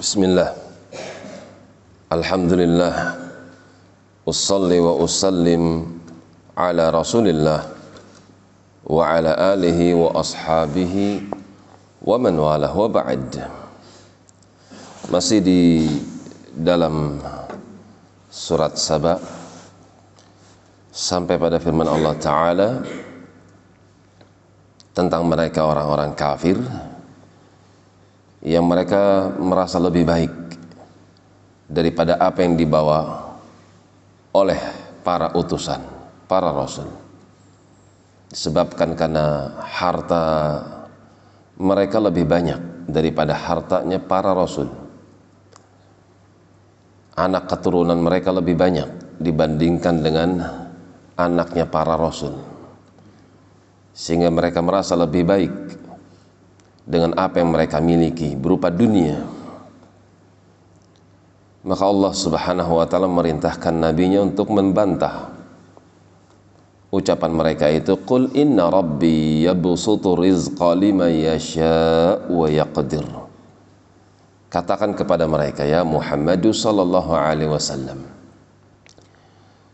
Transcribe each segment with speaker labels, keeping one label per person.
Speaker 1: Bismillah. Alhamdulillah. Usalli wa usallim ala rasulillah Wa ala alihi wa ashabihi Wa man walah wa ba'd. Masih di dalam surat Saba. Sampai pada firman Allah Ta'ala Tentang mereka orang-orang kafir yang mereka merasa lebih baik daripada apa yang dibawa oleh para utusan, para rasul. Disebabkan karena harta mereka lebih banyak daripada hartanya para rasul. Anak keturunan mereka lebih banyak dibandingkan dengan anaknya para rasul. Sehingga mereka merasa lebih baik dengan apa yang mereka miliki berupa dunia. Maka Allah subhanahu wa ta'ala merintahkan nabinya untuk membantah. Ucapan mereka itu Qul inna rabbi yabsutu rizqa liman yasha' wa yaqdir. Katakan kepada mereka ya Muhammad sallallahu alaihi wasallam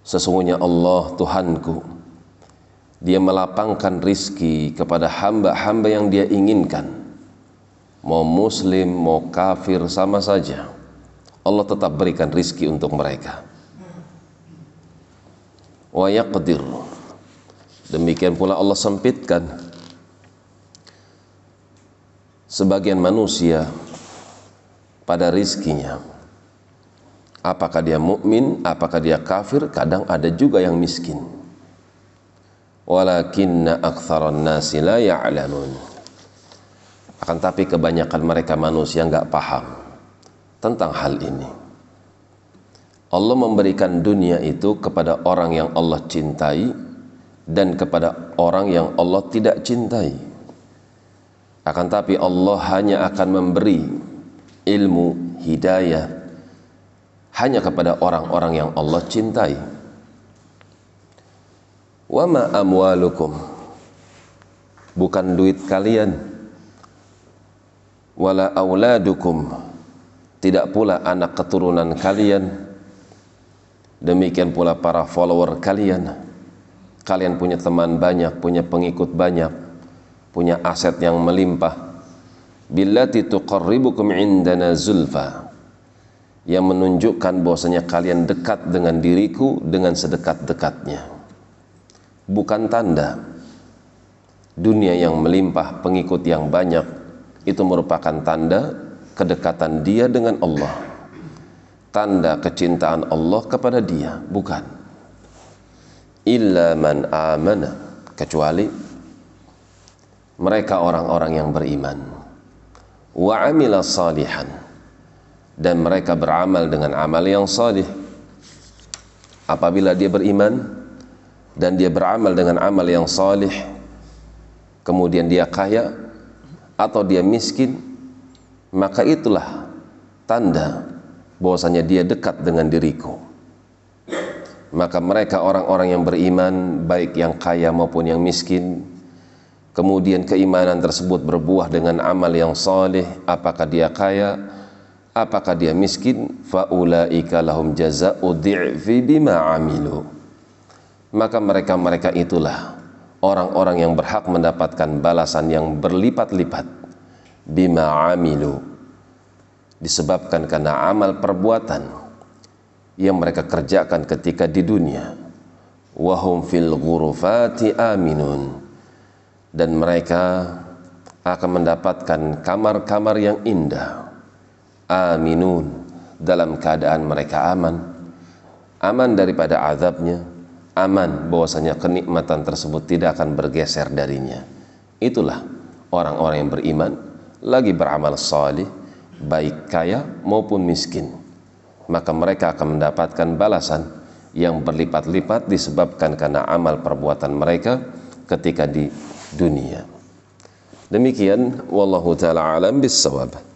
Speaker 1: sesungguhnya Allah Tuhanku dia melapangkan rizki kepada hamba-hamba yang dia inginkan mau muslim, mau kafir sama saja. Allah tetap berikan rizki untuk mereka. Wa yaqdir. Demikian pula Allah sempitkan sebagian manusia pada rizkinya. Apakah dia mukmin, apakah dia kafir, kadang ada juga yang miskin. Walakinna aktsaran nasi la ya'lamun. Akan tapi kebanyakan mereka manusia nggak paham tentang hal ini. Allah memberikan dunia itu kepada orang yang Allah cintai dan kepada orang yang Allah tidak cintai. Akan tapi Allah hanya akan memberi ilmu hidayah hanya kepada orang-orang yang Allah cintai. Wa ma amwalukum bukan duit kalian wala auladukum. Tidak pula anak keturunan kalian. Demikian pula para follower kalian. Kalian punya teman banyak punya pengikut banyak punya aset yang melimpah. Billati tuqarribukum indana zulfa. Yang menunjukkan bahwasanya kalian dekat dengan diriku dengan sedekat-dekatnya. Bukan tanda. Dunia yang melimpah pengikut yang banyak itu merupakan tanda kedekatan dia dengan Allah. Tanda kecintaan Allah kepada dia bukan? Illa man amana kecuali mereka orang-orang yang beriman. Wa amila salihan dan mereka beramal dengan amal yang salih. Apabila dia beriman dan dia beramal dengan amal yang salih kemudian dia kaya atau dia miskin maka itulah tanda bahwasanya dia dekat dengan diriku. Maka mereka orang-orang yang beriman baik yang kaya maupun yang miskin kemudian keimanan tersebut berbuah dengan amal yang saleh apakah dia kaya apakah dia miskin faulaika lahum jazaa'u bima amilu. Maka mereka-mereka itulah orang-orang yang berhak mendapatkan balasan yang berlipat-lipat. Bima amilu. Disebabkan karena amal perbuatan yang mereka kerjakan ketika di dunia. Wahum fil ghurufati aminun. Dan mereka akan mendapatkan kamar-kamar yang indah. Aminun. Dalam keadaan mereka aman. Aman daripada azabnya aman bahwasanya kenikmatan tersebut tidak akan bergeser darinya. Itulah orang-orang yang beriman lagi beramal salih baik kaya maupun miskin. Maka mereka akan mendapatkan balasan yang berlipat-lipat disebabkan karena amal perbuatan mereka ketika di dunia. Demikian wallahu taala alam bisawab.